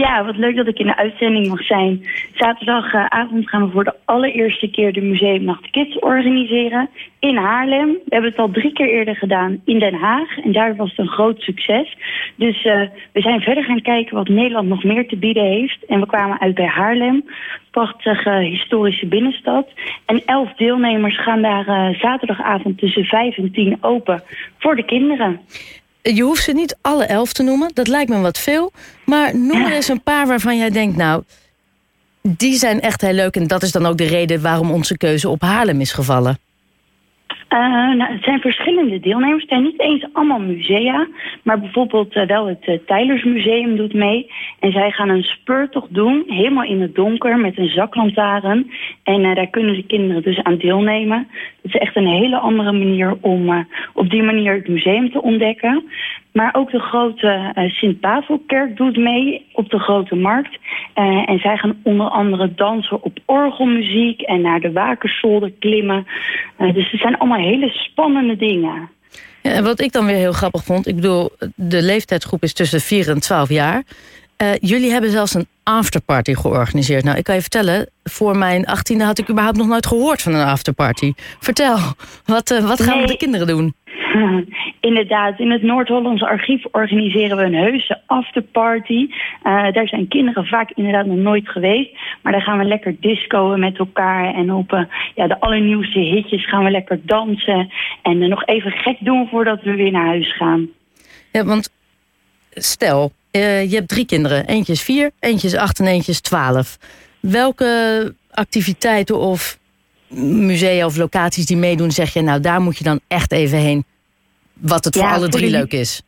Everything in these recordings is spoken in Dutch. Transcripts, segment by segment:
Ja, wat leuk dat ik in de uitzending mag zijn. Zaterdagavond gaan we voor de allereerste keer de Museumnacht Kids organiseren in Haarlem. We hebben het al drie keer eerder gedaan in Den Haag en daar was het een groot succes. Dus uh, we zijn verder gaan kijken wat Nederland nog meer te bieden heeft. En we kwamen uit bij Haarlem, prachtige historische binnenstad. En elf deelnemers gaan daar uh, zaterdagavond tussen vijf en tien open voor de kinderen. Je hoeft ze niet alle elf te noemen, dat lijkt me wat veel. Maar noem er eens een paar waarvan jij denkt, nou, die zijn echt heel leuk. En dat is dan ook de reden waarom onze keuze op Haarlem is gevallen. Uh, nou, het zijn verschillende deelnemers. Het zijn niet eens allemaal musea. Maar bijvoorbeeld uh, wel het uh, Tijlersmuseum doet mee. En zij gaan een speurtocht doen, helemaal in het donker, met een zaklantaarn. En daar kunnen de kinderen dus aan deelnemen. Het is echt een hele andere manier om op die manier het museum te ontdekken. Maar ook de grote Sint-Pavelkerk doet mee op de Grote Markt. En zij gaan onder andere dansen op orgelmuziek en naar de Wakersolder klimmen. Dus het zijn allemaal hele spannende dingen. Ja, en wat ik dan weer heel grappig vond, ik bedoel, de leeftijdsgroep is tussen 4 en 12 jaar. jullie hebben zelfs een afterparty georganiseerd. Nou, ik kan je vertellen, voor mijn 18e had ik überhaupt nog nooit gehoord van een afterparty. Vertel, wat, wat gaan nee. de kinderen doen? Inderdaad, in het Noord-Hollandse archief organiseren we een heuse afterparty. Uh, daar zijn kinderen vaak inderdaad nog nooit geweest. Maar daar gaan we lekker discoen met elkaar. En op uh, ja, de allernieuwste hitjes gaan we lekker dansen. En uh, nog even gek doen voordat we weer naar huis gaan. Ja, want stel, je hebt drie kinderen. Eentje is vier, eentje is acht en eentje is twaalf. Welke activiteiten of musea of locaties die meedoen, zeg je... nou, daar moet je dan echt even heen wat het ja, voor alle drie de, leuk is.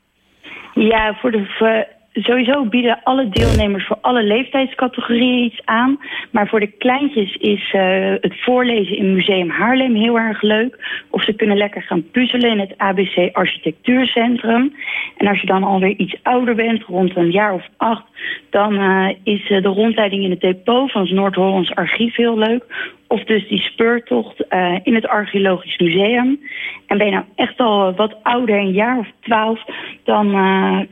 Ja, voor de, voor, sowieso bieden alle deelnemers voor alle leeftijdscategorieën iets aan. Maar voor de kleintjes is uh, het voorlezen in Museum Haarlem heel erg leuk. Of ze kunnen lekker gaan puzzelen in het ABC Architectuurcentrum. En als je dan alweer iets ouder bent, rond een jaar of acht... dan uh, is uh, de rondleiding in het depot van het Noord-Hollands Archief heel leuk. Of dus die speurtocht uh, in het Archeologisch Museum. En ben je nou echt al wat ouder, een jaar of twaalf... dan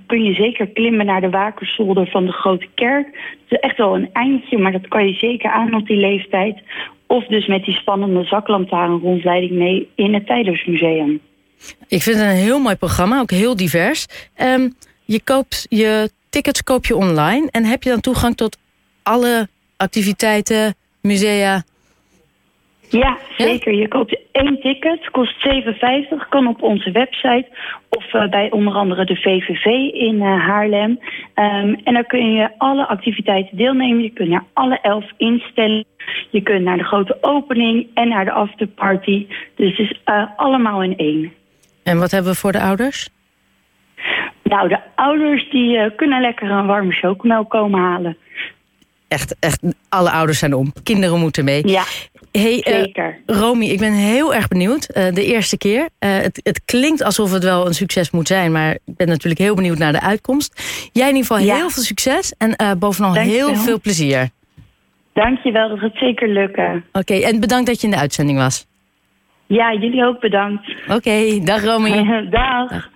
kun je zeker klimmen naar de Wakersolder van de Grote Kerk. Het is echt wel een eindje, maar dat kan je zeker aan op die leeftijd. Of dus met die spannende zaklantaarn rondleiding mee in het Tijdersmuseum. Ik vind het een heel mooi programma, ook heel divers. Um, je koopt je tickets koop je online en heb je dan toegang tot alle activiteiten, musea, ja, zeker. Je koopt één ticket, kost 7,50, kan op onze website of uh, bij onder andere de VVV in uh, Haarlem. Um, en dan kun je alle activiteiten deelnemen. Je kunt naar alle elf instellen. Je kunt naar de grote opening en naar de afterparty. Dus het is uh, allemaal in één. En wat hebben we voor de ouders? Nou, de ouders die kunnen lekker een warme chocomelk komen halen. Echt, echt, alle ouders zijn om. Kinderen moeten mee. Ja. Hey, Zeker. Uh, Romy, ik ben heel erg benieuwd. Uh, de eerste keer. Het, het, klinkt alsof het wel een succes moet zijn, maar ik ben natuurlijk heel benieuwd naar de uitkomst. Jij in ieder geval ja. heel veel succes en bovenal Dank heel veel plezier. Dankjewel, dat gaat zeker lukken. Oké, okay, en bedankt dat je in de uitzending was. Ja, jullie ook bedankt. Oké, okay, dag Romy. dag. dag.